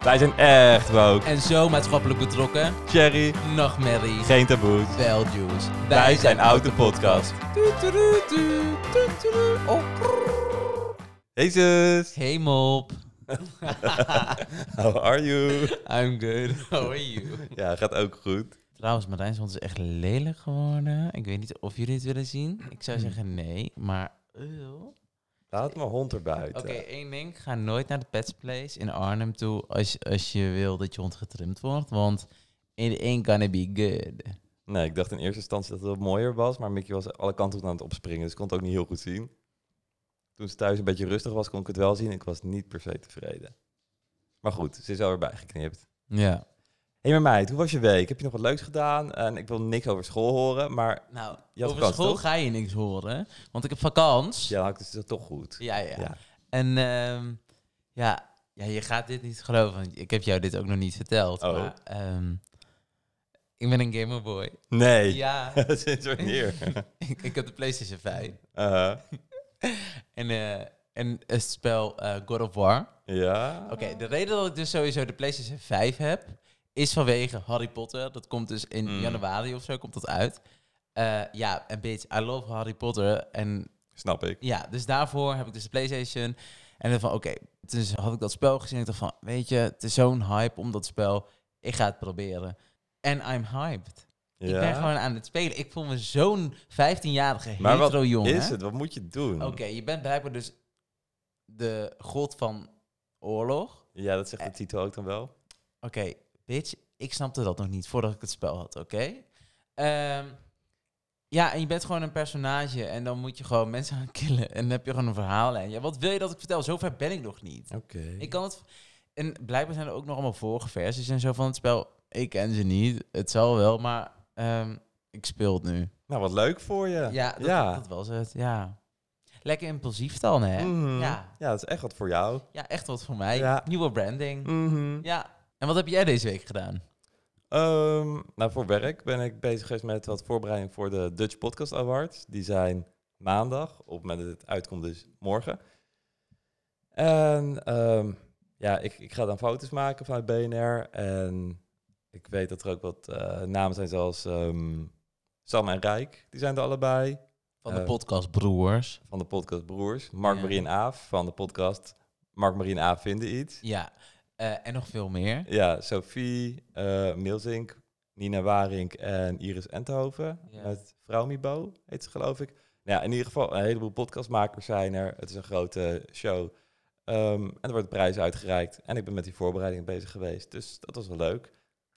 Wij zijn echt woke. En zo maatschappelijk betrokken. Cherry, Nachtmerrie. geen taboes. Wel juice. Wij zijn Auto Podcast. Toeteroetu, toeteroe. Oh, krrr. Jezus, Hey mop. how are you? I'm good. How are you? Ja, gaat ook goed. Trouwens, Martijn is echt lelijk geworden. Ik weet niet of jullie het willen zien. Ik zou zeggen nee, maar... Laat mijn hond er buiten. Oké, één ding. Ga nooit naar de Pets Place in Arnhem toe als, als je wil dat je hond getrimd wordt. Want it ain't gonna be good. Nee, ik dacht in eerste instantie dat het wat mooier was, maar Mickey was alle kanten op aan het opspringen, dus ik kon het ook niet heel goed zien. Toen ze thuis een beetje rustig was, kon ik het wel zien. Ik was niet per se tevreden. Maar goed, ze is alweer bijgeknipt. Ja. Hé, hey, maar meid, hoe was je week? Heb je nog wat leuks gedaan? En ik wil niks over school horen, maar Nou, Je had over vakantie, school toch? ga je niks horen. Want ik heb vakantie. ja, dus is dat toch goed. Ja, ja. Ja. En ehm, ja, ja, je gaat dit niet geloven. want Ik heb jou dit ook nog niet verteld. Oh. Maar, ehm, ik ben een gamerboy. Nee, Ja, sinds wanneer? ik, ik heb de PlayStation 5. Uh, En, eh, en het spel eh, God of War. ja? Oké, de reden dat ik dus sowieso de PlayStation 5 heb, is vanwege Harry Potter. Dat komt dus in Mm. januari of zo, komt dat uit. Eh, ja, en bitch, I love Harry Potter. En Snap ik. ja, dus daarvoor heb ik dus de PlayStation. En dan van, oké, dus had ik dat spel gezien. En ik dacht van, weet je, het is zo'n hype om dat spel. Ik ga het proberen. En I'm hyped. Ik ben gewoon aan het spelen. Ik voel me zo'n 15-jarige maar wat hetero jongen. is het? Wat moet je doen? Oké, je bent blijkbaar dus de god van oorlog. Ja, dat zegt de titel ook dan wel. Oké, bitch, ik snapte dat nog niet voordat ik het spel had, oké? Ehm, ja, en je bent gewoon een personage en dan moet je gewoon mensen gaan killen. En dan heb je gewoon een verhaal. En ja, wat wil je dat ik vertel? Zover ben ik nog niet. Oké. Ik kan het... En blijkbaar zijn er ook nog allemaal vorige versies en zo van het spel. Ik ken ze niet. Het zal wel, maar ehm, ik speel het nu. Nou, wat leuk voor je. Ja, dat, ja. dat was het, ja. Lekker impulsief dan, hè? Mhm. Ja. ja, dat is echt wat voor jou. Ja, echt wat voor mij. Ja. Nieuwe branding. Mhm. Ja. En wat heb jij deze week gedaan? Ehm, nou, voor werk ben ik bezig geweest met wat voorbereiding voor de Dutch Podcast Awards. Die zijn maandag, op het moment dat het uitkomt dus morgen. En ehm, ja, ik, ik ga dan foto's maken vanuit BNR. En ik weet dat er ook wat eh, namen zijn zoals ehm, Sam en Rijk. Die zijn er allebei. Van de Eh, podcast Broers. Van de podcast Broers. Mark, Ja. Marie en Aaf van de podcast Mark, Marie en Aaf vinden iets. Ja. Eh, en nog veel meer. Ja, Sophie, eh Milzink, Nina Waring en Iris Enthoven. Ja. Met Vrouwmibo, heet ze geloof ik. Nou ja, in ieder geval een heleboel podcastmakers zijn er. Het is een grote show. Ehm, en er wordt prijs uitgereikt. En ik ben met die voorbereiding bezig geweest. Dus dat was wel leuk.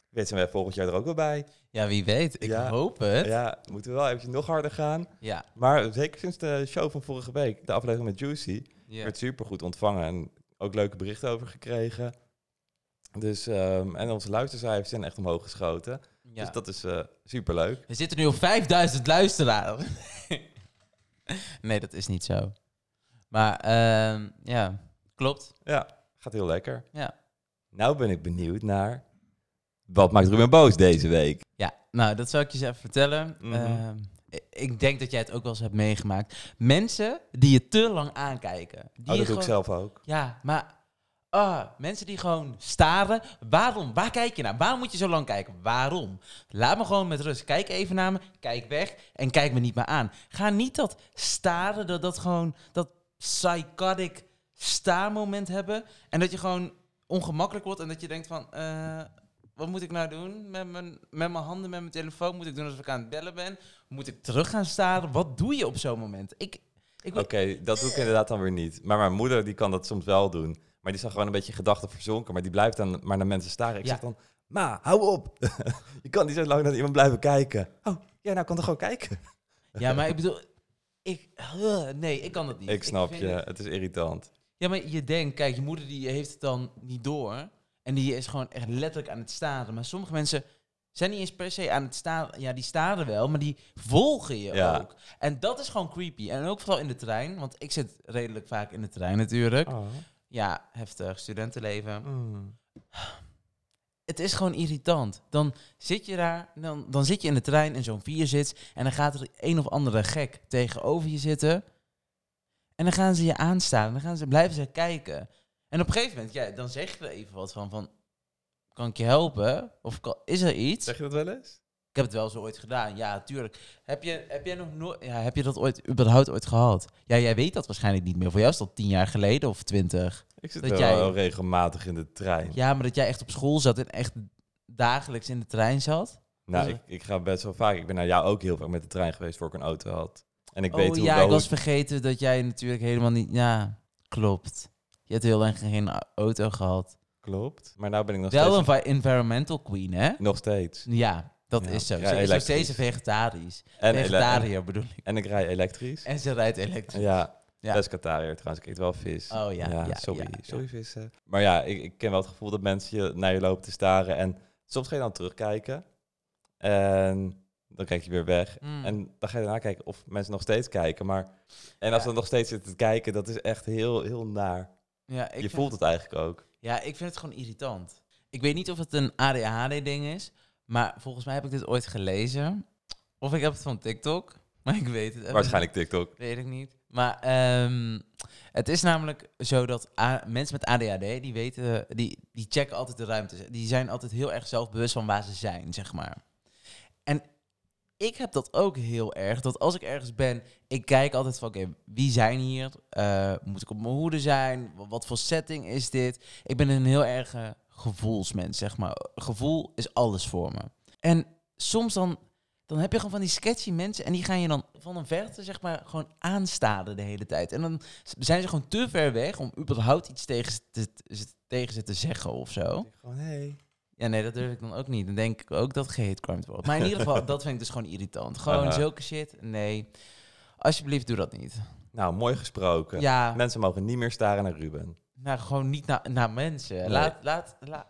Weet zijn wij volgend jaar er ook wel bij. Ja, wie weet. Ik Ja. hoop het. Ja. Ja, moeten we wel eventjes nog harder gaan. Maar zeker sinds de show van vorige week, de aflevering met Juicy, Ja. werd super goed ontvangen. En ook leuke berichten over gekregen. Dus, ehm, en onze luistercijfers zijn echt omhoog geschoten. Ja. Dus dat is eh super leuk. We zitten nu op 5000 luisteraars. nee, dat is niet zo. Maar ehm, ja, klopt. Ja, gaat heel lekker. Ja. Nou ben ik benieuwd naar... Wat maakt Ruben boos deze week? Ja, nou, dat zal ik je eens even vertellen. Mhm. Ehm, ik denk dat jij het ook wel eens hebt meegemaakt. Mensen die je te lang aankijken. Die Oh, dat doe ik zelf ook. Ja, maar ah, mensen die gewoon staren. Waarom? Waar kijk je naar? Waarom moet je zo lang kijken? Waarom? Laat me gewoon met rust. Kijk even naar me, kijk weg en kijk me niet meer aan. Ga niet dat staren, dat, dat gewoon, dat psychotic staarmoment hebben. En dat je gewoon ongemakkelijk wordt en dat je denkt van... eh, wat moet ik nou doen? Met mijn, met mijn handen, met mijn telefoon? Moet ik doen alsof ik aan het bellen ben? Moet ik terug gaan staren? Wat doe je op zo'n moment? Ik, ik, Oké, dat doe ik inderdaad dan weer niet. Maar mijn moeder die kan dat soms wel doen. Maar die is dan gewoon een beetje gedachten verzonken. Maar die blijft dan maar naar mensen staren. Ik Ja. zeg dan, ma, hou op. je kan niet zo lang naar iemand blijven kijken. Oh, ja, nou kan toch gewoon kijken? Ja, maar ik bedoel, ik, uh, nee, ik kan dat niet. Ik snap je, het- het is irritant. ja, maar je denkt, kijk, je moeder die heeft het dan niet door. En die is gewoon echt letterlijk aan het staren. Maar sommige mensen zijn niet eens per se aan het staren. Ja, die staren wel, maar die volgen je Ja. ook. En dat is gewoon creepy. En ook vooral in de trein, want ik zit redelijk vaak in de trein natuurlijk. Oh. Ja, heftig, studentenleven. Mm. Het is gewoon irritant. Dan zit je daar, dan, dan zit je in de trein in zo'n vierzits en dan gaat er een of andere gek tegenover je zitten. En dan gaan ze je aanstaan, dan gaan ze, blijven ze kijken. En En op een gegeven moment, ja, dan zeg je er even wat van, van kan ik je helpen? Of kan- is er iets? Zeg je dat wel eens? Ik heb het wel zo ooit gedaan, ja, tuurlijk. Heb je, heb jij nog nooit, ja, heb je dat ooit, überhaupt ooit gehad? Ja, jij weet dat waarschijnlijk niet meer. Voor jou is dat tien jaar geleden of twintig. Ik zit Dat wel jij- regelmatig in de trein. Ja, maar dat jij echt op school zat en echt dagelijks in de trein zat. Nou, Dus- ik, ik ga best wel vaak. Ik ben naar jou ook heel vaak met de trein geweest voor ik een auto had. En ik oh weet hoe ja, wel ik was vergeten dat jij natuurlijk helemaal niet... Ja, klopt. Je hebt heel lang geen auto gehad. Klopt. Maar nou ben ik nog Wel een steeds... vi- environmental queen, hè? Nog steeds. Ja, dat is zo. Ze is nog steeds vegetarisch. En, Vegetariër bedoel ik. en ik rij elektrisch. En ze rijdt elektrisch. Ja, Ja. pescatariër trouwens. Ik eet wel vis. Oh ja, ja, sorry. ja, sorry vissen. Maar ja, ik, ik ken wel het gevoel dat mensen je, naar je lopen te staren. En soms ga je dan terugkijken. En dan kijk je weer weg. Mm. En dan ga je daarna kijken of mensen nog steeds kijken. Maar, en als ze nog steeds zitten te kijken, dat is echt heel, heel naar. Ja, ik je voelt het eigenlijk ook. Ja, ik vind het gewoon irritant. Ik weet niet of het een ADHD-ding is, maar volgens mij heb ik dit ooit gelezen. Of ik heb het van TikTok, maar ik weet het Waarschijnlijk TikTok. Weet ik niet. Maar ehm, het is namelijk zo dat mensen met ADHD, die weten, die, die checken altijd de ruimte. Die zijn altijd heel erg zelfbewust van waar ze zijn, zeg maar. En ik heb dat ook heel erg, dat als ik ergens ben, ik kijk altijd van, oké, wie zijn hier? Eh, moet ik op mijn hoede zijn? Wa- Wat voor setting is dit? Ik ben een heel erg gevoelsmens, zeg maar. Gevoel is alles voor me. En soms dan, dan heb je gewoon van die sketchy mensen en die gaan je dan van een verte, zeg maar, gewoon aanstaren de hele tijd. En dan zijn ze gewoon te ver weg om überhaupt iets tegen ze te, te- tegen ze te zeggen of zo. Gewoon, hey. Ja, nee, dat durf ik dan ook niet. Dan denk ik ook dat gehate wordt. Maar in ieder geval, dat vind ik dus gewoon irritant. Gewoon zulke shit. Nee. Alsjeblieft, doe dat niet. Nou, mooi gesproken. Ja, Mensen mogen niet meer staren naar Ruben. Nou, gewoon niet naar, naar mensen. Nee. Laat, laat, laat,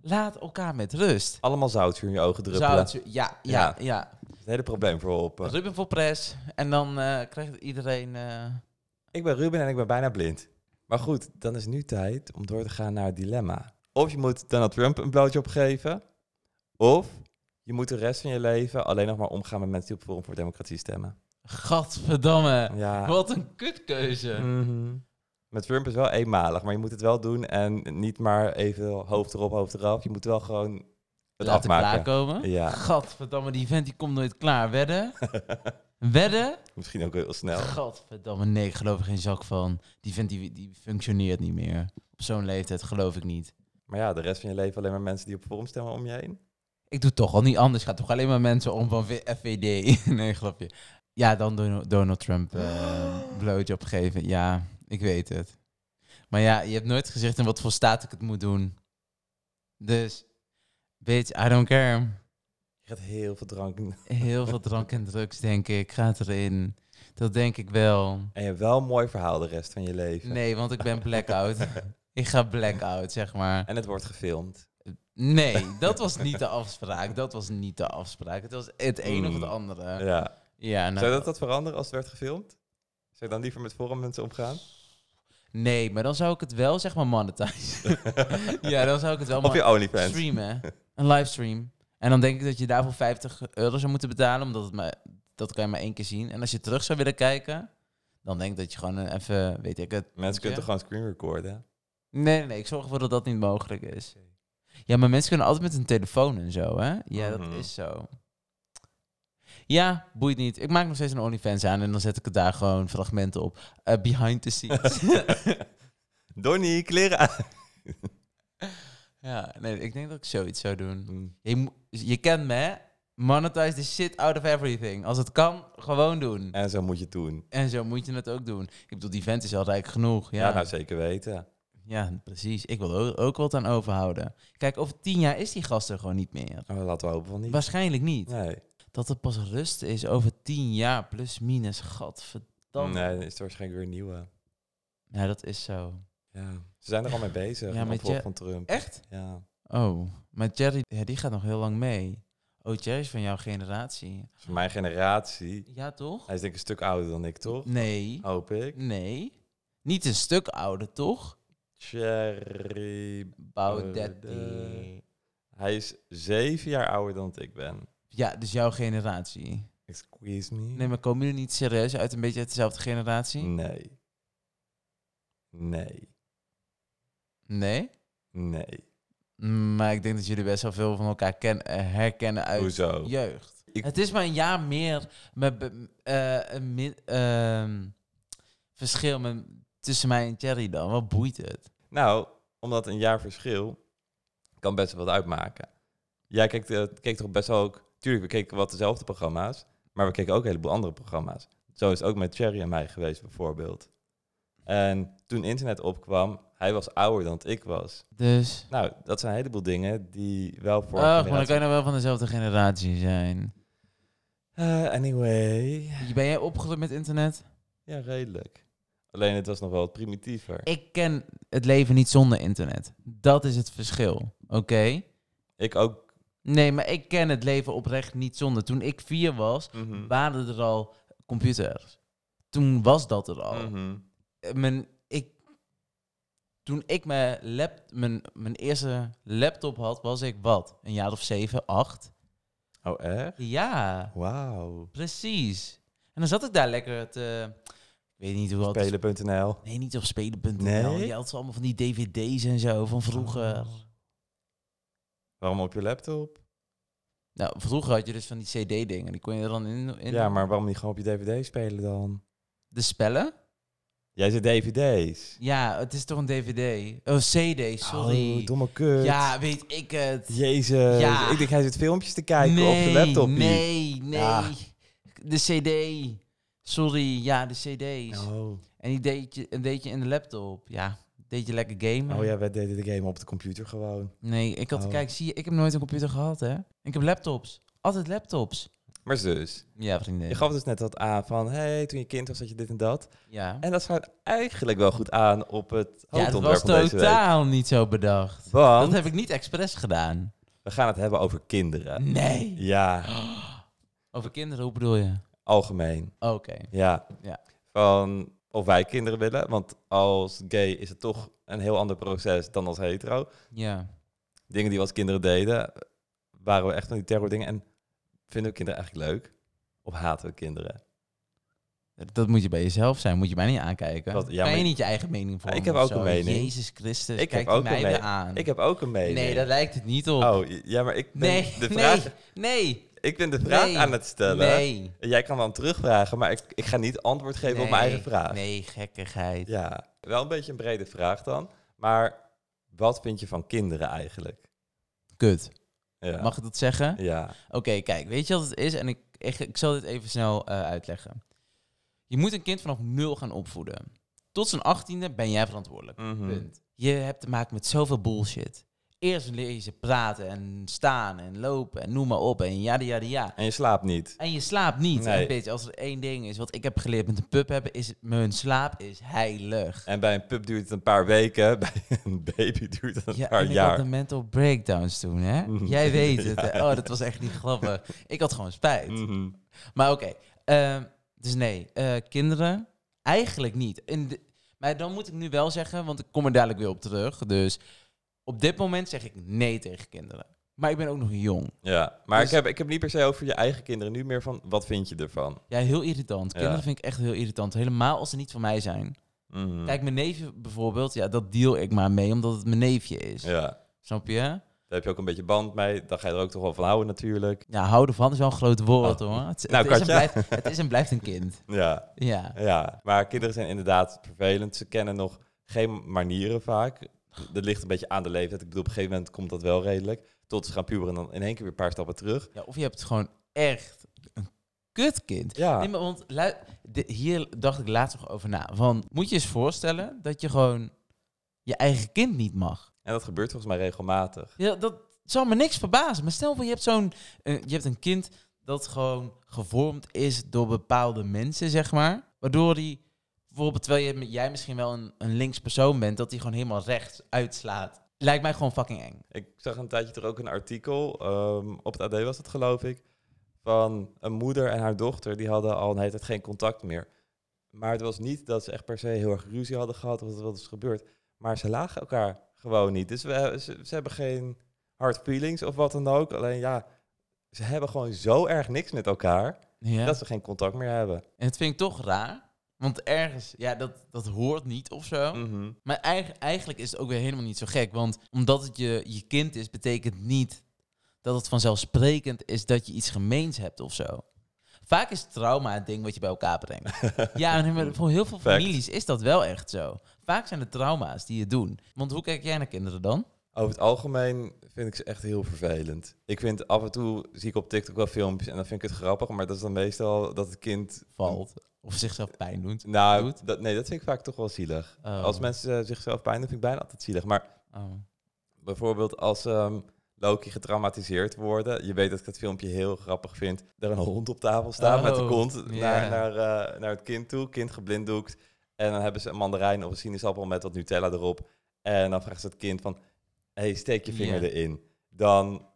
laat elkaar met rust. Allemaal zoutje in je ogen druppelen. Ja, ja, Ja. ja. Het hele probleem verholpen. Ruben voor pres. En dan eh, krijgt iedereen... eh, Ik ben Ruben en ik ben bijna blind. Maar goed, dan is nu tijd om door te gaan naar het dilemma. Of je moet Donald Trump een blowjob geven. Of je moet de rest van je leven alleen nog maar omgaan met mensen die op Forum voor Democratie stemmen. Gadverdamme. Ja. Wat een kutkeuze. Mhm. Met Trump is wel eenmalig, maar je moet het wel doen en niet maar even hoofd erop, hoofd eraf. Je moet wel gewoon het Laten afmaken. klaarkomen. Ja, Gadverdamme, die vent die komt nooit klaar. Wedden? Wedden? misschien ook heel snel. Gadverdamme, nee, ik geloof er geen zak van. Die vent die, die functioneert niet meer. Op zo'n leeftijd geloof ik niet. Maar ja, de rest van je leven alleen maar mensen die op Forum stemmen om je heen. Ik doe het toch al niet anders. Gaat toch alleen maar mensen om van FVD. nee, grapje. Ja, dan Don- Donald Trump eh blowjob geven. Ja, ik weet het. Maar ja, je hebt nooit gezegd in wat voor staat ik het moet doen. Dus, bitch, I don't care. Je gaat heel veel drank Heel veel drank en drugs, denk ik, gaat erin. Dat denk ik wel. En je hebt wel een mooi verhaal de rest van je leven. Nee, want ik ben blackout. ik ga blackout, zeg maar. En het wordt gefilmd. Nee, dat was niet de afspraak. Dat was niet de afspraak. Het was het een of het Mm. andere. Ja. Ja, nou, Zou dat dat veranderen als het werd gefilmd? Zou je dan liever met forum mensen omgaan? Nee, maar dan zou ik het wel, zeg maar, monetizen. ja, dan zou ik het wel Of je OnlyFans? streamen. Een livestream. En dan denk ik dat je daarvoor 50 euro zou moeten betalen, omdat het maar, dat kan je maar één keer zien. En als je terug zou willen kijken, dan denk ik dat je gewoon eh, even, weet ik het... Mensen kunnen toch gewoon screen recorden? Nee, nee, ik zorg ervoor dat dat niet mogelijk is. Ja, maar mensen kunnen altijd met een telefoon en zo, hè? Ja, dat Mhm. is zo. Ja, boeit niet. Ik maak nog steeds een OnlyFans aan en dan zet ik het daar gewoon fragmenten op. Eh, behind the scenes. Donnie, kleren aan. ja, nee, ik denk dat ik zoiets zou doen. Mm. Je, je kent me, hè? Monetize the shit out of everything. Als het kan, gewoon doen. En zo moet je het doen. En zo moet je het ook doen. Ik bedoel, die vent is al rijk genoeg. Ja, Ja, nou zeker weten. ja precies. Ik wil er ook wat aan overhouden. Kijk, over tien jaar is die gast er gewoon niet meer. Maar laten we hopen van niet. Waarschijnlijk niet. Nee. Dat het pas rust is over tien jaar, plus minus. Gadverdamme. Nee, dan is er waarschijnlijk weer een nieuwe. Ja, dat is zo. Ja. Ze zijn er al mee bezig. Ja, met van Trump. Echt? Ja. Oh, maar Jerry, ja, die gaat nog heel lang mee. Oh, Jerry is van jouw generatie. Voor mijn generatie. Ja, toch? Hij is denk ik een stuk ouder dan ik, toch? Nee. Hoop ik. Nee. Niet een stuk ouder, toch? Cherry. Baudetti. Baudet. Hij is zeven jaar ouder dan ik ben. Ja, dus jouw generatie. Excuse me? Nee, maar komen jullie niet serieus uit een beetje uit dezelfde generatie? Nee. Nee. Nee? Nee. Maar ik denk dat jullie best wel veel van elkaar ken, eh, herkennen uit Hoezo? jeugd. Ik- Het is maar een jaar meer met, min- ehm, verschil met, tussen mij en Thierry dan. Wat boeit het? Nou, omdat een jaar verschil kan best wel wat uitmaken. Jij keek, eh, keek toch best wel ook... Tuurlijk, we keken wat dezelfde programma's, maar we keken ook een heleboel andere programma's. Zo is het ook met Cherry en mij geweest, bijvoorbeeld. En toen internet opkwam, hij was ouder dan ik was. Dus... Nou, dat zijn een heleboel dingen die wel voor... Ach, maar dan kan je nou wel van dezelfde generatie zijn. Eh, anyway. Ben jij opgegroeid met internet? Ja, redelijk. Alleen het was nog wel wat primitiever. Ik ken het leven niet zonder internet. Dat is het verschil, oké? Ik ook. Nee, maar ik ken het leven oprecht niet zonder. Toen ik vier was, Mhm. waren er al computers. Toen was dat er al. Mhm. Eh, Mijn, ik, toen ik mijn, lap, mijn, mijn eerste laptop had, was ik wat? Een jaar of zeven, acht? Oh, echt? Ja, Wauw. precies. En dan zat ik daar lekker te... Ik weet niet hoe dat... Spelen.nl. Nee, niet op spelen.nl. Nee? Je had allemaal van die dvd's en zo van vroeger. Waarom op je laptop? Nou, vroeger had je dus van die cd-dingen. Die kon je er dan in, in Ja, maar waarom niet gewoon op je dvd spelen dan? De spellen? Jij zit dvd's. Ja, het is toch een dvd? Oh, cd, sorry. Oh, domme kut. ja, weet ik het. Jezus. Ja. Ik denk, hij zit filmpjes te kijken nee, op de laptop. hier. Nee, nee. Ja. De cd. Sorry, ja, de cd's. Oh. En die deed je, en deed je in de laptop. Ja, deed je lekker gamen. oh ja, wij deden de game op de computer gewoon. Nee, ik had, Oh. kijk, zie je, ik heb nooit een computer gehad, hè. Ik heb laptops. Altijd laptops. Maar zus, Ja, vriendin. je gaf dus net wat aan van... hey, toen je kind was, had je dit en dat. ja. En dat sluit eigenlijk wel goed aan op het ja, het hoofdonderwerp was totaal niet zo bedacht. Want Dat heb ik niet expres gedaan. we gaan het hebben over kinderen. Nee. Ja, Over kinderen, hoe bedoel je? algemeen. Oké. Ja. Ja. Van of wij kinderen willen. Want als gay is het toch een heel ander proces dan als hetero. Ja. Dingen die we als kinderen deden, waren we echt van die terror dingen. En vinden we kinderen eigenlijk leuk? Of haten we kinderen? Dat moet je bij jezelf zijn. Moet je mij niet aankijken. Wat- ja, kan je niet je eigen mening vormen Ik heb ook zo? een mening. Jezus Christus, Ik kijk heb ook die een aan. Ik heb ook een mening. Nee, daar lijkt het niet op. Oh, ja, maar ik ben nee, de vraag, nee, nee. Ik ben de vraag Nee. aan het stellen. Nee. Jij kan dan terugvragen, maar ik, ik ga niet antwoord geven op mijn eigen vraag. Nee, gekkigheid. Ja, wel een beetje een brede vraag dan. Maar wat vind je van kinderen eigenlijk? Kut. Ja. Mag ik dat zeggen? Ja. Oké, kijk, weet je wat het is? En ik, ik, ik zal dit even snel eh, uitleggen. Je moet een kind vanaf nul gaan opvoeden. Tot zijn achttiende ben jij verantwoordelijk. Mhm. Punt. Je hebt te maken met zoveel bullshit. Eerst ze praten en staan en lopen en noem maar op en ja, ja, ja. En je slaapt niet. En je slaapt niet. Nee. En bitch, als er één ding is wat ik heb geleerd met een pup hebben, is mijn slaap is heilig. En bij een pup duurt het een paar weken. Bij een baby duurt het een Ja, paar en ik jaar. had de mental breakdowns toen, hè? Jij weet het. Ja. Oh, dat was echt niet grappig. Ik had gewoon spijt. Mhm. Maar oké, ehm, dus nee, eh, kinderen eigenlijk niet. In de, maar dan moet ik nu wel zeggen, want ik kom er dadelijk weer op terug. Dus op dit moment zeg ik nee tegen kinderen. Maar ik ben ook nog jong. Ja, maar Dus- ik, heb, ik heb niet per se over je eigen kinderen. Nu meer van, wat vind je ervan? Ja, heel irritant. Ja. Kinderen vind ik echt heel irritant. Helemaal als ze niet van mij zijn. Mhm. Kijk, mijn neefje bijvoorbeeld, ja, dat deal ik maar mee, omdat het mijn neefje is. Ja, Snap je? daar heb je ook een beetje band mee. Dan ga je er ook toch wel van houden natuurlijk. Ja, houden van is wel een groot woord Oh. hoor. Het, Nou, het, is blijft, het is en blijft een kind. Ja, Ja. ja. Maar kinderen zijn inderdaad vervelend. Ze kennen nog geen manieren vaak. Dat ligt een beetje aan de leeftijd. Ik bedoel, op een gegeven moment komt dat wel redelijk. Tot ze gaan puberen en dan in één keer weer een paar stappen terug. ja. Of je hebt gewoon echt een kutkind. Ja, Nee, maar want de- hier dacht ik laatst nog over na. Van, moet je eens voorstellen dat je gewoon je eigen kind niet mag. en dat gebeurt volgens mij regelmatig. Ja, dat zal me niks verbazen. Maar stel voor, je hebt zo'n, eh, je hebt een kind dat gewoon gevormd is door bepaalde mensen, zeg maar. Waardoor die, bijvoorbeeld terwijl je, jij misschien wel een, een links persoon bent, dat die gewoon helemaal rechts uitslaat. Lijkt mij gewoon fucking eng. Ik zag een tijdje er ook een artikel, ehm, op het AD was het geloof ik, van een moeder en haar dochter, die hadden al een hele tijd geen contact meer. Maar het was niet dat ze echt per se heel erg ruzie hadden gehad of dat er wat is gebeurd. Maar ze lagen elkaar gewoon niet. Dus we, ze, ze hebben geen hard feelings of wat dan ook. Alleen ja, ze hebben gewoon zo erg niks met elkaar Ja. dat ze geen contact meer hebben. En dat vind ik toch raar. Want ergens, ja, dat, dat hoort niet of zo. Mhm. Maar eigen- eigenlijk is het ook weer helemaal niet zo gek. Want omdat het je, je kind is, betekent niet dat het vanzelfsprekend is dat je iets gemeens hebt of zo. Vaak is trauma het ding wat je bij elkaar brengt. ja, maar voor heel veel Fact. families is dat wel echt zo. Vaak zijn het trauma's die het doen. Want hoe kijk jij naar kinderen dan? Over het algemeen vind ik ze echt heel vervelend. Ik vind af en toe, zie ik op TikTok wel filmpjes en dan vind ik het grappig, maar dat is dan meestal dat het kind... Valt. Of zichzelf pijn doet. Nou, Doet? dat, nee, dat vind ik vaak toch wel zielig. Oh. Als mensen eh, zichzelf pijn doen, vind ik bijna altijd zielig. Maar Oh. bijvoorbeeld als ehm, Loki getraumatiseerd worden. Je weet dat ik dat filmpje heel grappig vind. Er een hond op tafel staat met de Oh, kont naar, naar, eh, naar het kind toe. Kind geblinddoekt. En dan hebben ze een mandarijn of een sinaasappel met wat Nutella erop. En dan vraagt ze het kind van... hey, steek je vinger erin. Dan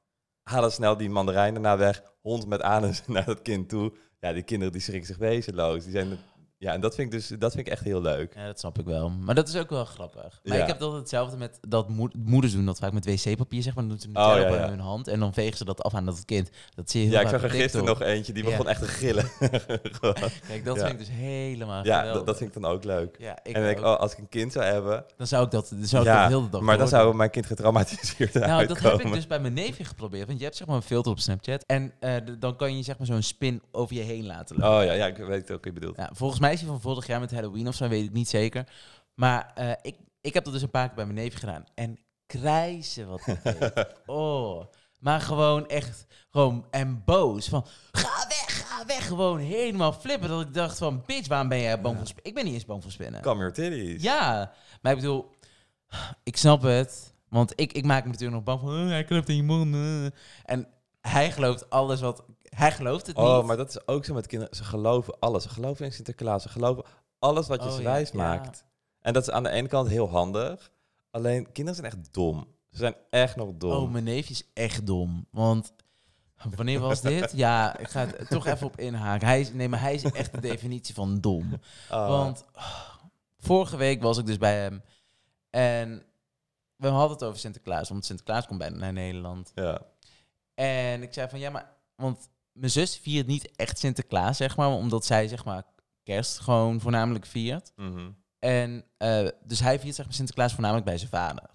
halen ze snel die mandarijn daarna weg. Hond met anus naar het kind toe. Ja, die kinderen die schrikken zich wezenloos. Die zijn... Ja, en dat vind ik dus dat vind ik echt heel leuk. Ja, dat snap ik wel. Maar dat is ook wel grappig. Maar Ja. ik heb altijd hetzelfde met dat moed- moeders doen dat vaak met wc-papier, zeg maar. Dan doen ze een Oh, ja, op hun hand en dan vegen ze dat af aan dat kind. Dat zie je heel Ja, ik zag er gisteren nog eentje, die begon echt te gillen. Kijk, dat vind ik dus helemaal Ja, geweldig. dat, vind ik dan ook leuk. Ja, ik en denk oh, als ik een kind zou hebben, Dan zou ik dat, dan zou ik dat heel de dag maar dan zou mijn kind getraumatiseerd Nou, dat heb ik dus bij mijn neefje geprobeerd. Want je hebt zeg maar een filter op Snapchat. En eh, dan kan je zeg maar zo'n spin over je heen laten lopen. Oh ja, ja, ik weet ook wat je bedoelt. Ja, volgens mij is hij van vorig jaar met Halloween of zo, weet ik niet zeker. Maar eh, ik, ik heb dat dus een paar keer bij mijn neefje gedaan. En krijzen wat. Oh, maar gewoon echt, gewoon en boos. Van, ga weg, ga weg. Gewoon helemaal flippen. Dat ik dacht van, bitch, waarom ben jij bang voor spinnen? Ik ben niet eens bang voor spinnen. Come your titties. Ja, maar ik bedoel, ik snap het. Want ik, ik maak me natuurlijk nog bang van, "Oh, hij klopt in je mond. eh." En hij gelooft alles wat... Hij gelooft het niet. Oh, maar dat is ook zo met kinderen. Ze geloven alles. Ze geloven in Sinterklaas. Ze geloven alles wat je Oh, ze wijs ja. maakt. En dat is aan de ene kant heel handig. Alleen, kinderen zijn echt dom. Ze zijn echt nog dom. Oh, mijn neefje is echt dom. Want wanneer was dit? Ja, ik ga het toch even op inhaken. Hij is, nee, maar hij is echt de definitie van dom. Oh. Want oh, vorige week was ik dus bij hem. En we hadden het over Sinterklaas. Want Sinterklaas komt bijna naar Nederland. Ja. En ik zei van ja, maar. Want mijn zus viert niet echt Sinterklaas, zeg maar. Omdat zij, zeg maar, kerst gewoon voornamelijk viert. Mhm. En eh, dus hij viert zeg maar Sinterklaas voornamelijk bij zijn vader.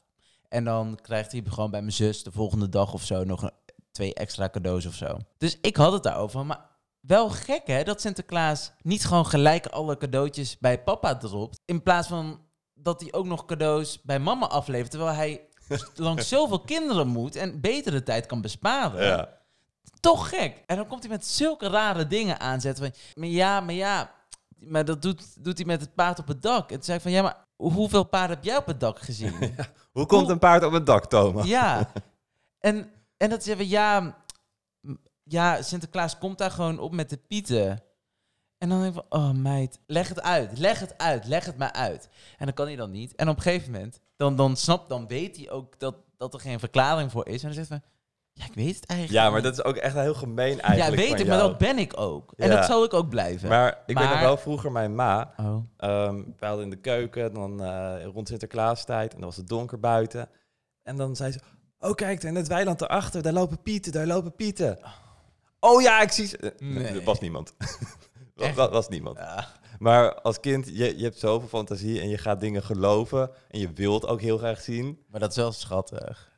En dan krijgt hij gewoon bij mijn zus de volgende dag of zo nog een, twee extra cadeaus of zo. Dus ik had het daarover. Maar wel gek hè, dat Sinterklaas niet gewoon gelijk alle cadeautjes bij papa dropt. In plaats van dat hij ook nog cadeaus bij mama aflevert. Terwijl hij langs zoveel kinderen moet en beter de tijd kan besparen. Ja. Toch gek. En dan komt hij met zulke rare dingen aanzetten. Van, maar ja, maar ja. Maar dat doet, doet hij met het paard op het dak. En toen zei ik van, ja, maar hoeveel paarden heb jij op het dak gezien? Hoe komt Hoe- een paard op het dak, Thomas? ja. En, en dat zeggen we, ja, ja, Sinterklaas komt daar gewoon op met de pieten. En dan denk ik van, oh meid, leg het uit, leg het uit, leg het maar uit. En dan kan hij dan niet. En op een gegeven moment, dan, dan snapt, dan weet hij ook dat, dat er geen verklaring voor is. En dan zegt hij, ja, ik weet het eigenlijk Ja, maar dat is ook echt heel gemeen Ja, eigenlijk weet van ik, maar jou. dat ben ik ook. En Ja. dat zal ik ook blijven. Maar ik weet nog Maar- wel vroeger mijn ma. oh. ehm we hadden in de keuken, dan eh, rond Sinterklaastijd. En dan was het donker buiten. En dan zei ze, oh kijk, in het weiland daarachter, daar lopen pieten, daar lopen pieten. Oh ja, ik zie ze. Eh, Nee. Er was niemand. dat was, was niemand. Ja. Maar als kind, je, je hebt zoveel fantasie en je gaat dingen geloven. En je wilt ook heel graag zien. Maar dat is wel schattig.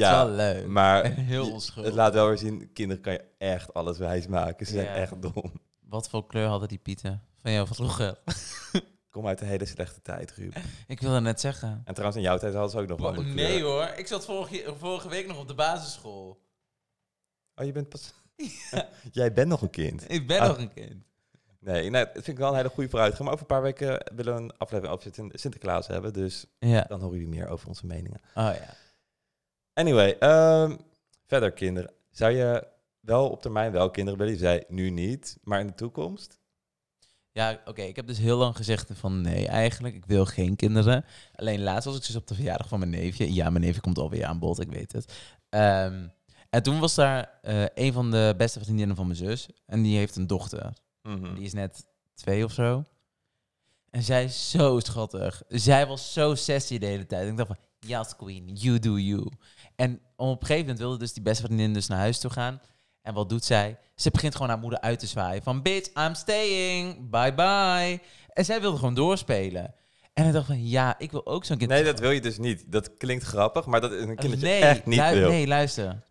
Dat Ja, is wel leuk. Maar heel onschuldig. het laat wel weer zien, kinderen kan je echt alles wijs maken. Ze zijn echt dom. Wat voor kleur hadden die pieten van jou vroeger? Kom uit een hele slechte tijd, Ruud. Ik wilde net zeggen. En trouwens, in jouw tijd hadden ze ook nog wel een nee kleur. hoor, ik zat vorige, vorige week nog op de basisschool. Oh, je bent pas... Jij bent nog een kind. Ik ben Ah. nog een kind. Nee, nee, dat vind ik wel een hele goede vooruitgang. Maar over een paar weken willen we een aflevering over Sint- Sinterklaas hebben. Dus Ja. dan horen jullie meer over onze meningen. Oh ja. Anyway, ehm, verder kinderen. Zou je wel op termijn wel kinderen willen? Je zei nu niet, maar in de toekomst? Ja, oké. ik heb dus heel lang gezegd van nee, eigenlijk. Ik wil geen kinderen. Alleen laatst was ik dus op de verjaardag van mijn neefje. Ja, mijn neefje komt alweer aan bod, ik weet het. Ehm, en toen was daar eh, een van de beste vriendinnen van mijn zus. En die heeft een dochter. Mhm. Die is net twee of zo. En zij is zo schattig. Zij was zo sassy de hele tijd. En ik dacht van, yes queen, you do you. En op een gegeven moment wilde dus die beste vriendin dus naar huis toe gaan. En wat doet zij? Ze begint gewoon haar moeder uit te zwaaien. Van, bitch, I'm staying. Bye bye. En zij wilde gewoon doorspelen. En ik dacht van, ja, ik wil ook zo'n kind. Nee, dat wil je dus niet. Dat klinkt grappig, maar dat is een kind dat je nee, echt niet wil. nee, luister.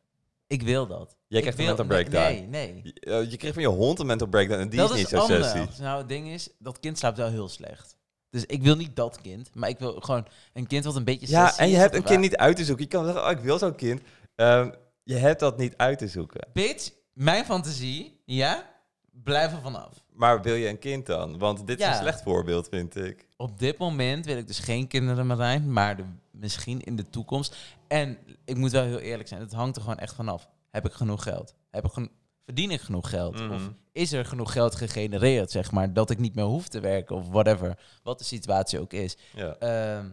Ik wil dat. Jij krijgt een mental breakdown. Nee, nee. Je, eh, je kreeg van je hond een mental breakdown en die dat is niet is zo anders. sexy. Nou, het ding is, dat kind slaapt wel heel slecht. Dus ik wil niet dat kind, maar ik wil gewoon een kind wat een beetje Ja, en je hebt een kind niet uit te zoeken. Je kan zeggen, oh, ik wil zo'n kind. Ehm, je hebt dat niet uit te zoeken. Bitch, mijn fantasie, ja, blijf er vanaf. Maar wil je een kind dan? Want dit is een slecht voorbeeld, vind ik. Op dit moment wil ik dus geen kinderen, Marijn, maar de, misschien in de toekomst. En ik moet wel heel eerlijk zijn, het hangt er gewoon echt vanaf. Heb ik genoeg geld? Heb ik geno- verdien ik genoeg geld? Mhm. Of is er genoeg geld gegenereerd, zeg maar, dat ik niet meer hoef te werken of whatever, wat de situatie ook is. Ja. Ehm,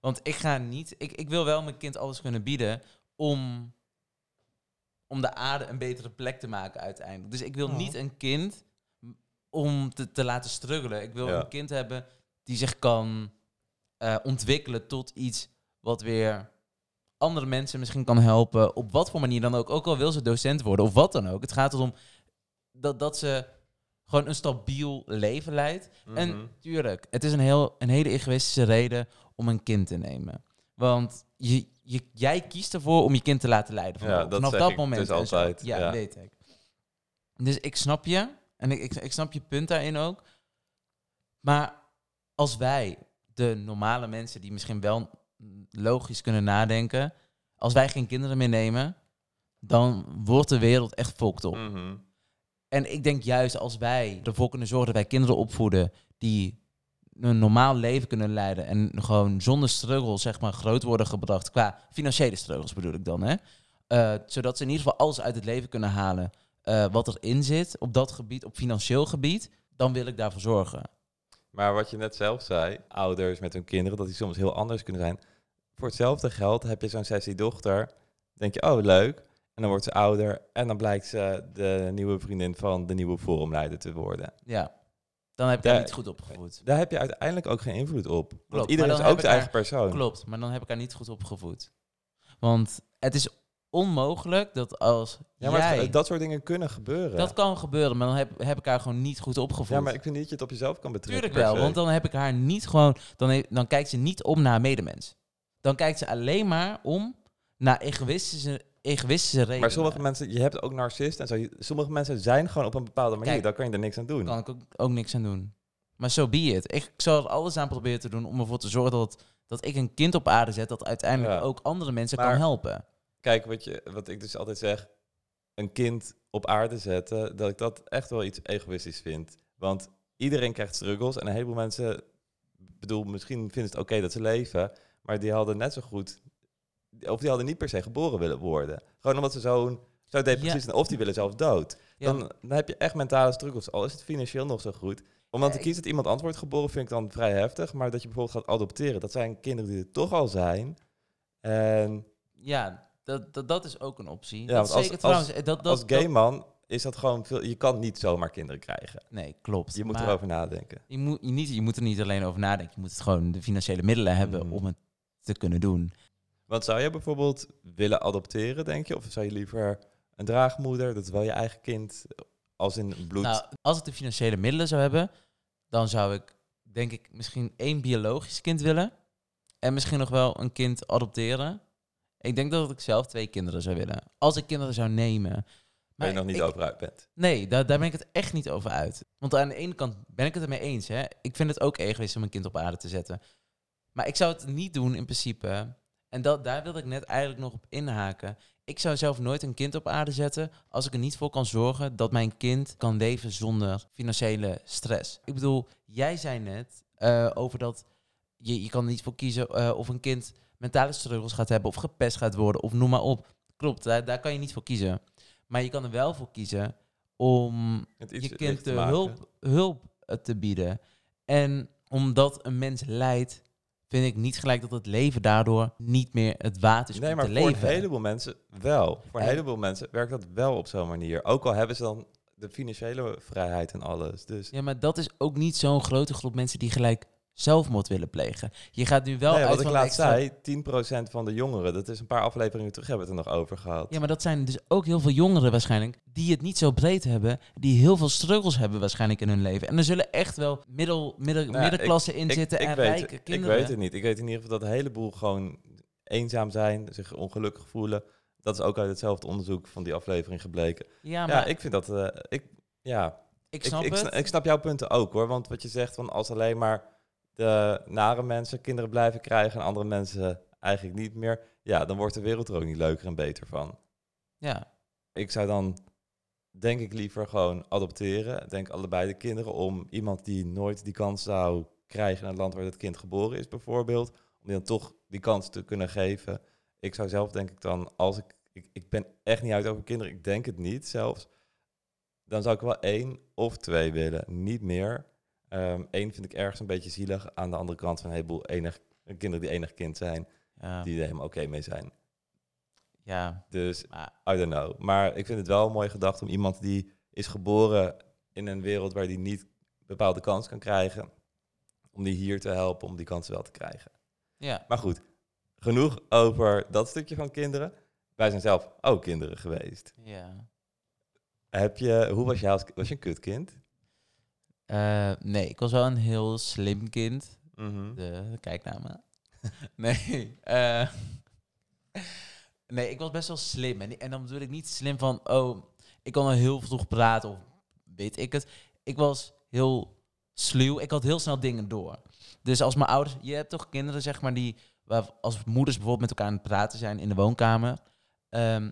want ik ga niet, ik, ik wil wel mijn kind alles kunnen bieden om, om de aarde een betere plek te maken uiteindelijk. Dus ik wil Oh. niet een kind om te, te laten struggelen. Ik wil Ja. een kind hebben die zich kan eh, ontwikkelen tot iets wat weer andere mensen misschien kan helpen. Op wat voor manier dan ook. Ook al wil ze docent worden of wat dan ook. Het gaat erom dat, dat ze gewoon een stabiel leven leidt. Mhm. En tuurlijk, het is een, heel, een hele egoïstische reden om een kind te nemen. Want je, je, jij kiest ervoor om je kind te laten leiden. Ja, Vanaf, dat vanaf dat moment. dus zo. altijd, Ja, ja. weet ik. Dus ik snap je. En ik, ik, ik snap je punt daarin ook. Maar als wij, de normale mensen die misschien wel logisch kunnen nadenken... Als wij geen kinderen meer nemen, dan wordt de wereld echt fokt op. Mhm. En ik denk juist als wij ervoor kunnen zorgen dat wij kinderen opvoeden die een normaal leven kunnen leiden en gewoon zonder struggles zeg maar groot worden gebracht qua financiële struggles bedoel ik dan hè, Eh, zodat ze in ieder geval alles uit het leven kunnen halen eh, wat erin zit op dat gebied, op financieel gebied, dan wil ik daarvoor zorgen. Maar wat je net zelf zei, ouders met hun kinderen, dat die soms heel anders kunnen zijn. Voor hetzelfde geld heb je zo'n sessie dochter, denk je, oh leuk. En dan wordt ze ouder en dan blijkt ze de nieuwe vriendin van de nieuwe forumleider te worden. Ja, dan heb ik Daar- niet goed opgevoed. Daar heb je uiteindelijk ook geen invloed op. Want iedereen is ook zijn eigen persoon. Klopt, maar dan heb ik haar niet goed opgevoed. Want het is onmogelijk dat als Ja, maar het- jij... dat soort dingen kunnen gebeuren. Dat kan gebeuren, maar dan heb, heb ik haar gewoon niet goed opgevoed. ja, maar ik vind niet dat je het op jezelf kan betrekken. Tuurlijk wel, want dan heb ik haar niet gewoon... Dan, he- dan kijkt ze niet om naar haar medemens. Dan kijkt ze alleen maar om naar egoïstische, egoïstische redenen. Maar sommige mensen, je hebt ook narcisten en zo. Sommige mensen zijn gewoon op een bepaalde manier. Kijk, daar kan je er niks aan doen. Kan ik ook, ook niks aan doen. Maar zo so be it. Ik zal er alles aan proberen te doen om ervoor te zorgen dat, dat ik een kind op aarde zet... dat uiteindelijk Ja. ook andere mensen Maar- kan helpen. Kijk, wat, je, wat ik dus altijd zeg, een kind op aarde zetten, dat ik dat echt wel iets egoïstisch vind. Want iedereen krijgt struggles en een heleboel mensen, bedoel, misschien vinden het oké dat ze leven, maar die hadden net zo goed, of die hadden niet per se geboren willen worden. Gewoon omdat ze zo'n zo depressief Ja. zijn, of die willen zelf dood. Ja, Dan, dan heb je echt mentale struggles, al is het financieel nog zo goed. Om dan te kiezen dat iemand wordt geboren, vind ik dan vrij heftig. Maar dat je bijvoorbeeld gaat adopteren, dat zijn kinderen die er toch al zijn. En ja dat, dat, dat is ook een optie. Ja, dat want als- zeker als- trouwens. Dat, dat, als gay man is dat gewoon veel. Je kan niet zomaar kinderen krijgen. nee, klopt. Je moet erover nadenken. Je moet, je, niet, je moet er niet alleen over nadenken. Je moet het gewoon de financiële middelen hebben Mhm. om het te kunnen doen. Want zou je bijvoorbeeld willen adopteren, denk je? Of zou je liever een draagmoeder, dat is wel je eigen kind, als in bloed? Nou, als ik de financiële middelen zou hebben, dan zou ik denk ik misschien één biologisch kind willen. En misschien nog wel een kind adopteren. Ik denk dat ik zelf twee kinderen zou willen. Als ik kinderen zou nemen. Maar je nog niet ik- over uit bent. Nee, daar, daar ben ik het echt niet over uit. Want aan de ene kant ben ik het ermee eens. Hè. Ik vind het ook egoïst om een kind op aarde te zetten. Maar ik zou het niet doen in principe. En dat, daar wilde ik net eigenlijk nog op inhaken. Ik zou zelf nooit een kind op aarde zetten als ik er niet voor kan zorgen dat mijn kind kan leven zonder financiële stress. Ik bedoel, jij zei net eh, over dat je, je kan er niet voor kiezen eh, of een kind mentale struggles gaat hebben of gepest gaat worden of noem maar op. Klopt, daar, daar kan je niet voor kiezen. Maar je kan er wel voor kiezen om je kind de hulp, hulp eh, te bieden. En omdat een mens lijdt, vind ik niet gelijk dat het leven daardoor niet meer het waard is Nee, om maar te voor leven. een heleboel mensen wel. Voor een En- heleboel mensen werkt dat wel op zo'n manier. Ook al hebben ze dan de financiële vrijheid en alles. Dus Ja, maar dat is ook niet zo'n grote groep mensen die gelijk zelfmoord willen plegen. Je gaat nu wel Nee, uit wat ik van laat extra- zei, 10% van de jongeren, dat is een paar afleveringen terug hebben we het er nog over gehad. Ja, maar dat zijn dus ook heel veel jongeren waarschijnlijk die het niet zo breed hebben, die heel veel struggles hebben waarschijnlijk in hun leven. En er zullen echt wel middel, middel, Nou, middenklassen in ik, zitten ik en weet, rijke Ik kinderen. weet het niet. Ik weet in ieder geval dat een heleboel gewoon eenzaam zijn, zich ongelukkig voelen. Dat is ook uit hetzelfde onderzoek van die aflevering gebleken. Ja, maar Ja, ik vind dat... eh, ik, ja, ik snap ik, ik snap jouw punten ook hoor. Want wat je zegt, van als alleen maar de nare mensen kinderen blijven krijgen en andere mensen eigenlijk niet meer. Ja, dan wordt de wereld er ook niet leuker en beter van. ja. Ik zou dan denk ik liever gewoon adopteren. Denk allebei de kinderen om iemand die nooit die kans zou krijgen in het land waar dat kind geboren is bijvoorbeeld. Om die dan toch die kans te kunnen geven. Ik zou zelf denk ik dan, als ik, ik, ik ben echt niet uit over kinderen, ik denk het niet zelfs. Dan zou ik wel één of twee willen, niet meer. Eén vind ik ergens een beetje zielig. Aan de andere kant van een heleboel enig, kinderen die enig kind zijn, Ja, die er helemaal oké mee zijn. ja. Dus I don't know. Maar ik vind het wel een mooie gedachte om iemand die is geboren in een wereld waar die niet bepaalde kans kan krijgen, om die hier te helpen om die kans wel te krijgen. ja. Maar goed, genoeg over dat stukje van kinderen. Wij zijn zelf ook kinderen geweest. ja. Heb je, hoe was jij als was je een kutkind? Eh, nee, ik was wel een heel slim kind. Mhm. De, kijk naar me. nee, eh, nee, ik was best wel slim. En, en dan bedoel ik niet slim van, oh, ik kon al heel vroeg praten of weet ik het. Ik was heel sluw. Ik had heel snel dingen door. Dus als mijn ouders, je hebt toch kinderen, zeg maar, die waar als moeders bijvoorbeeld met elkaar aan het praten zijn in de woonkamer. Ehm,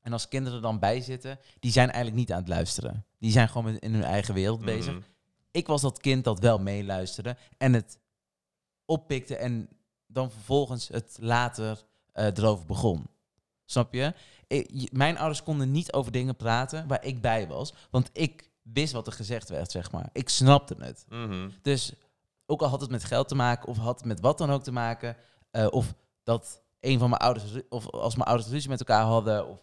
en als kinderen dan bij zitten, die zijn eigenlijk niet aan het luisteren. Die zijn gewoon in hun eigen wereld bezig Mhm. ik was dat kind dat wel meeluisterde en het oppikte en dan vervolgens het later eh, erover begon. Snap je? Ik- mijn ouders konden niet over dingen praten waar ik bij was, want ik wist wat er gezegd werd, zeg maar. Ik snapte het. Mhm. Dus ook al had het met geld te maken of had het met wat dan ook te maken, eh, of dat een van mijn ouders, of als mijn ouders ruzie met elkaar hadden, of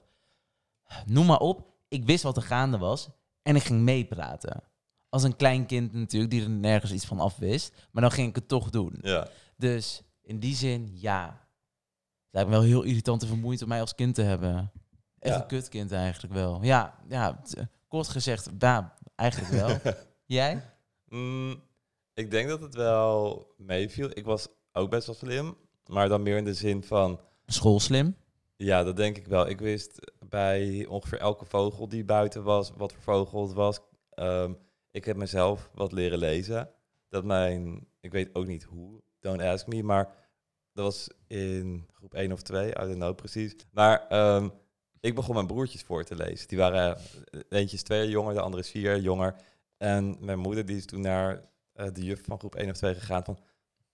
noem maar op. Ik wist wat er gaande was en ik ging meepraten. Als een klein kind natuurlijk, die er nergens iets van af wist. Maar dan ging ik het toch doen. Ja. Dus in die zin, ja. Het lijkt me wel heel irritant en vermoeiend om mij als kind te hebben. Echt Ja. een kutkind eigenlijk wel. Ja, ja t- kort gezegd, ja, eigenlijk wel. Jij? Mm, ik denk dat het wel meeviel. Ik was ook best wel slim, maar dan meer in de zin van Schoolslim? Ja, dat denk ik wel. Ik wist bij ongeveer elke vogel die buiten was, wat voor vogel het was. Ehm, ik heb mezelf wat leren lezen. Dat mijn, ik weet ook niet hoe, don't ask me, maar dat was in groep 1 of 2, I don't know precies. Maar ehm, ik begon mijn broertjes voor te lezen. Die waren, eh, eentje twee jaar jonger, de andere is vier jaar jonger. En mijn moeder die is toen naar eh, de juf van groep 1 of 2 gegaan van,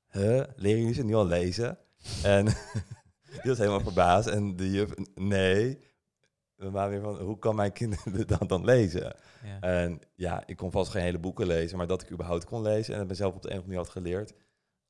huh, leren jullie ze nu al lezen? En die was helemaal verbaasd. En de juf, nee. We waren weer van, hoe kan mijn kinderen dat dan lezen? Ja. En ja, ik kon vast geen hele boeken lezen, maar dat ik überhaupt kon lezen en het mezelf op de een of andere manier had geleerd.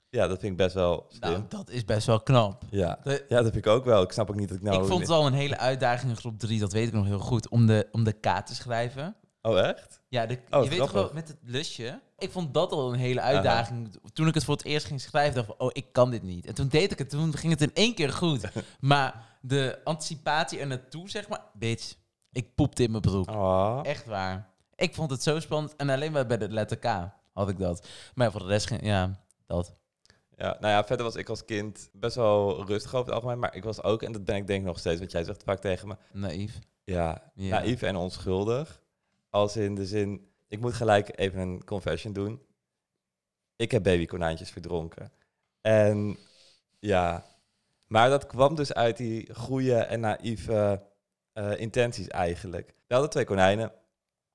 Ja, dat vind ik best wel slim. nou, dat is best wel knap. ja. Ja, dat vind ik ook wel. Ik snap ook niet dat ik nou... ik vond het al een hele uitdaging in groep 3, dat weet ik nog heel goed, om de, om de K te schrijven. Oh, echt? Ja, de, Oh, je weet grappig. met het lusje. Ik vond dat al een hele uitdaging. Toen ik het voor het eerst ging schrijven, dacht ik, van, oh, ik kan dit niet. En toen deed ik het, toen ging het in één keer goed. maar de anticipatie er naartoe, zeg maar, bitch, ik poepte in mijn broek. Oh. Echt waar. Ik vond het zo spannend. En alleen maar bij de letter K had ik dat. Maar voor de rest ging, ja, dat. Ja, nou ja, verder was ik als kind best wel rustig over het algemeen, maar ik was ook, en dat ben ik denk ik nog steeds, want jij zegt vaak tegen me, Naïef. ja, Ja. naïef en onschuldig. Als in de zin, ik moet gelijk even een confession doen. Ik heb babykonijntjes verdronken. En ja, maar dat kwam dus uit die goede en naïeve eh, intenties eigenlijk. We hadden twee konijnen,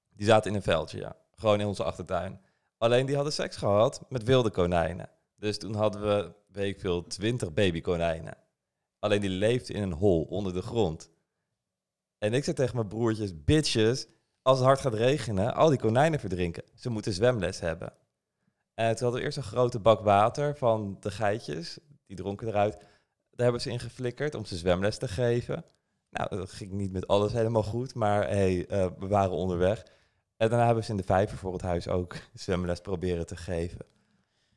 die zaten in een veldje, ja. Gewoon in onze achtertuin. Alleen die hadden seks gehad met wilde konijnen. Dus toen hadden we, weet ik veel, twintig babykonijnen. Alleen die leefden in een hol onder de grond. En ik zei tegen mijn broertjes, bitches, als het hard gaat regenen, al die konijnen verdrinken. Ze moeten zwemles hebben. En toen hadden we eerst een grote bak water van de geitjes, die dronken eruit. Daar hebben ze in geflikkerd om ze zwemles te geven. Nou, dat ging niet met alles helemaal goed, maar hey, eh, we waren onderweg. En daarna hebben ze in de vijver voor het huis ook zwemles proberen te geven.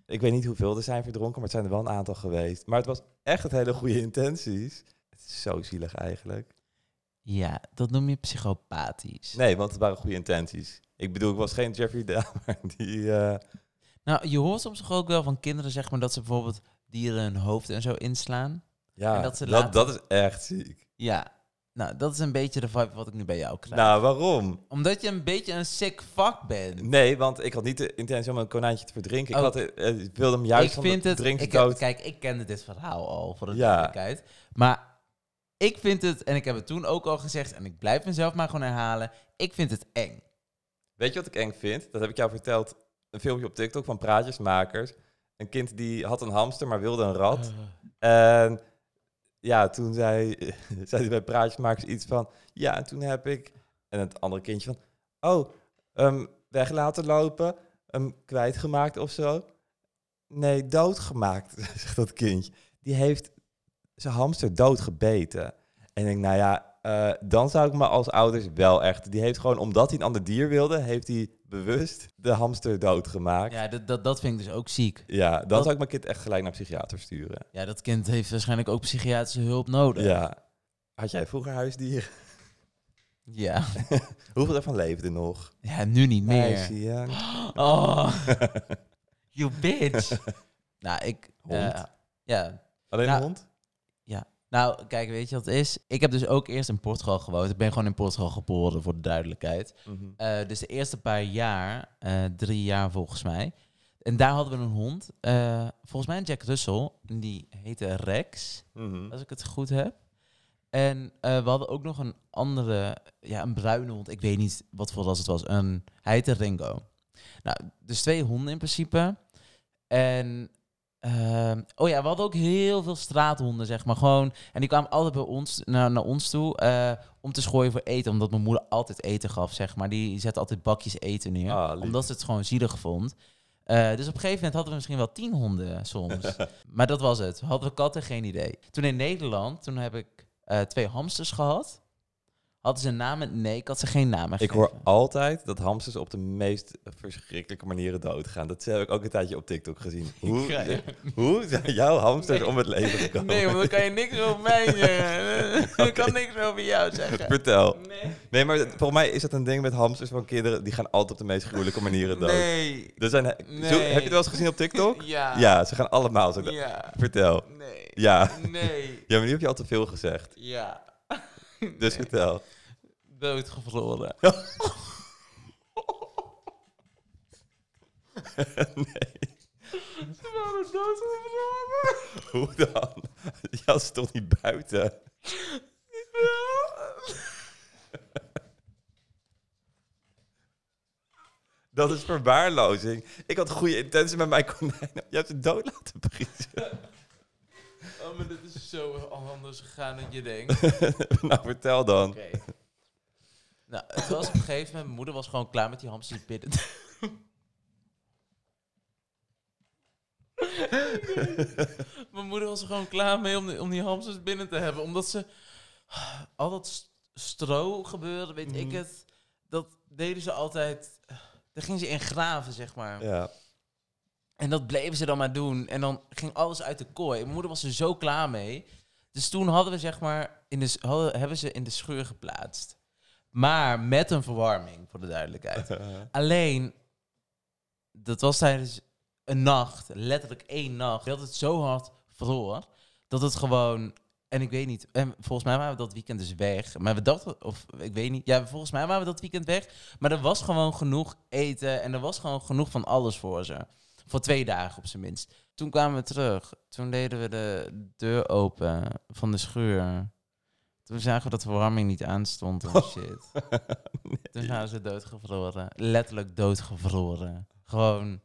Ik weet niet hoeveel er zijn verdronken, maar het zijn er wel een aantal geweest. Maar het was echt het hele goede intenties. Het is zo zielig eigenlijk. Ja, dat noem je psychopathisch. Nee, want het waren goede intenties. Ik bedoel, ik was geen Jeffrey Dahmer die... eh, Nou, je hoort soms toch ook wel van kinderen, zeg maar, dat ze bijvoorbeeld dieren hun hoofd en zo inslaan. Ja, En dat dat, is echt ziek. Ja, nou, dat is een beetje de vibe wat ik nu bij jou krijg. Nou, waarom? Omdat je een beetje een sick fuck bent. Nee, want ik had niet de intentie om een konijntje te verdrinken. Ik, Oh. had, eh, ik wilde hem juist ik van vind het. drink Ik heb, kijk, ik kende dit verhaal al voor de Ja. duidelijkheid. Maar ik vind het, en ik heb het toen ook al gezegd, en ik blijf mezelf maar gewoon herhalen. Ik vind het eng. Weet je wat ik eng vind? Dat heb ik jou verteld. Een filmpje op TikTok van praatjesmakers. Een kind die had een hamster, maar wilde een rat. En ja, toen zei, zei hij bij praatjesmakers iets van... Ja, en toen heb ik... En het andere kindje van... Oh, um, weg laten lopen. Hem kwijtgemaakt of zo. Nee, doodgemaakt, zegt dat kindje. Die heeft zijn hamster doodgebeten. En ik denk, nou ja, eh, dan zou ik me als ouders wel echt... Die heeft gewoon, omdat hij een ander dier wilde... heeft hij bewust de hamster doodgemaakt. Ja, Ja, dat, dat, dat vind ik dus ook ziek. dan Dat- zou ik mijn kind echt gelijk naar psychiater sturen. Ja, dat kind heeft waarschijnlijk ook psychiatrische hulp nodig. Ja. Had jij vroeger huisdieren? Ja, Hoeveel daarvan leefden nog? ja nu niet meer. Ja. Oh, you bitch. nou, ik... Hond? eh, ja, Alleen Nou, een hond? Nou, kijk, weet je wat het is? Ik heb dus ook eerst in Portugal gewoond. Ik ben gewoon in Portugal geboren, voor de duidelijkheid. Mhm. Eh, dus de eerste paar jaar, eh, drie jaar volgens mij. En daar hadden we een hond. eh, volgens mij een Jack Russell. Die heette Rex, Mhm. als ik het goed heb. En we hadden ook nog een andere, ja, een bruine hond. Ik weet niet wat voor ras het was. Een, hij heette Ringo. Nou, dus twee honden in principe. En, ehm, oh ja, we hadden ook heel veel straathonden, zeg maar. Gewoon, en die kwamen altijd bij ons, naar, naar ons toe eh, om te schooien voor eten. Omdat mijn moeder altijd eten gaf, zeg maar. Die zette altijd bakjes eten neer. Ah, omdat ze het gewoon zielig vond. Eh, dus op een gegeven moment hadden we misschien wel tien honden soms. maar dat was het. Hadden we katten? Geen idee. Toen in Nederland, toen heb ik eh, twee hamsters gehad. Hadden ze een naam? Nee, ik had ze geen naam Ik hoor altijd dat hamsters op de meest verschrikkelijke manieren doodgaan. Dat heb ik ook een tijdje op TikTok gezien. Hoe, hoe zijn jouw hamsters Nee. om het leven gekomen? Nee, want dan kan je niks over mij zeggen. Ik kan niks over jou zeggen. Vertel. Nee. Nee, maar volgens mij is dat een ding met hamsters van kinderen. Die gaan altijd op de meest gruwelijke manieren dood. Nee. Er zijn, Nee. zo, heb je het wel eens gezien op TikTok? Ja. Ja, ze gaan allemaal zo. Ja. Vertel. Nee. Ja. Nee. Ja, maar nu heb je al te veel gezegd. Ja. Dus Nee. vertel. Doodgevroren. nee. Ze waren doodgevroren. Hoe dan? Ze toch niet buiten? Dat is verwaarlozing. Ik had goede intenties met mijn konijnen. Je hebt ze dood laten vriezen. Oh, maar dit is zo anders gegaan dan je denkt. nou, vertel dan. Oké. Nou, het was op een gegeven moment, mijn moeder was gewoon klaar met die hamsters binnen. mijn moeder was er gewoon klaar mee om die, om die hamsters binnen te hebben. Omdat ze al dat st- stro gebeuren, weet ik Mhm. het. Dat deden ze altijd. Daar gingen ze in graven, zeg maar. Ja. En dat bleven ze dan maar doen. En dan ging alles uit de kooi. Mijn moeder was er zo klaar mee. Dus toen hadden we zeg maar in de, hadden, hebben ze in de schuur geplaatst. Maar met een verwarming, voor de duidelijkheid. Alleen, dat was tijdens een nacht, letterlijk één nacht, dat het zo hard vroor, dat het gewoon... En ik weet niet, en volgens mij waren we dat weekend dus weg. Maar we dachten, of ik weet niet, ja, volgens mij waren we dat weekend weg. Maar er was gewoon genoeg eten en er was gewoon genoeg van alles voor ze. Voor twee dagen op zijn minst. Toen kwamen we terug. Toen deden we de deur open van de schuur. Toen zagen we dat de verwarming niet aanstond en shit. Toen waren ze doodgevroren. Letterlijk doodgevroren. Gewoon.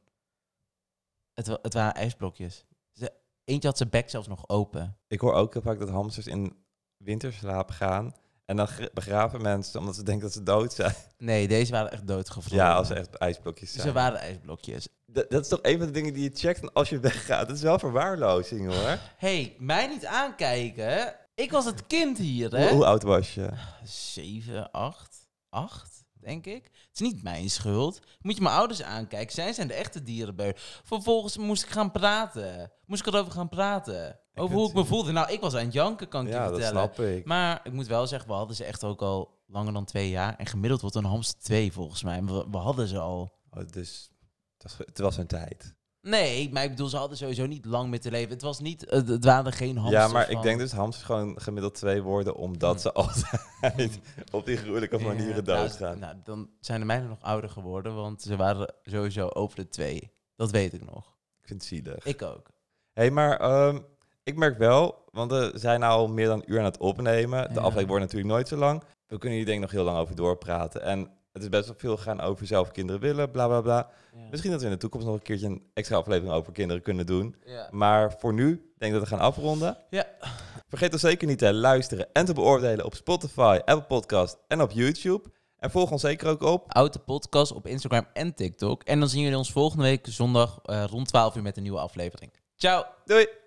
Het, het waren ijsblokjes. Ze, eentje had zijn bek zelfs nog open. Ik hoor ook heel vaak dat hamsters in winterslaap gaan. En dan gra- begraven mensen omdat ze denken dat ze dood zijn. Nee, deze waren echt doodgevroren. Ja, als ze echt ijsblokjes zijn. Ze waren ijsblokjes. Dat, dat is toch een van de dingen die je checkt als je weggaat. Dat is wel verwaarlozing hoor. hey, mij niet aankijken. Ik was het kind hier, Hoe, hè? hoe oud was je? Zeven, acht, acht, denk ik. Het is niet mijn schuld. Moet je mijn ouders aankijken. Zij zijn de echte dierenbeu. Vervolgens moest ik gaan praten. Moest ik erover gaan praten. Over hoe ik me voelde. Nou, ik was aan het janken, kan ik Ja, je dat vertellen. snap ik. Maar ik moet wel zeggen, we hadden ze echt ook al langer dan twee jaar. En gemiddeld wordt een hamster twee volgens mij. We, we hadden ze al. Oh, dus het was, een tijd. Nee, maar ik bedoel, ze hadden sowieso niet lang meer te leven. Het was niet, het, waren geen hamsters ja, maar ik denk dus hamsters gewoon gemiddeld twee worden, omdat Hm. ze altijd op die gruwelijke manieren Ja, nou, doodgaan. Nou, dan zijn de mijnen nog ouder geworden, want ze waren sowieso over de twee. Dat weet ik nog. Ik vind het zielig. Ik ook. hey, maar ehm, ik merk wel, want we zijn nou al meer dan een uur aan het opnemen. De Ja. aflevering wordt natuurlijk nooit zo lang. We kunnen hier denk ik nog heel lang over doorpraten. En het is best wel veel gaan over zelf kinderen willen, bla bla bla. Misschien dat we in de toekomst nog een keertje een extra aflevering over kinderen kunnen doen. Ja. Maar voor nu denk ik dat we gaan afronden. Ja. Vergeet ons zeker niet te luisteren en te beoordelen op Spotify, Apple Podcast en op YouTube. En volg ons zeker ook op. Oude podcast op Instagram en TikTok. En dan zien jullie ons volgende week zondag eh, rond 12 uur met een nieuwe aflevering. Ciao! Doei!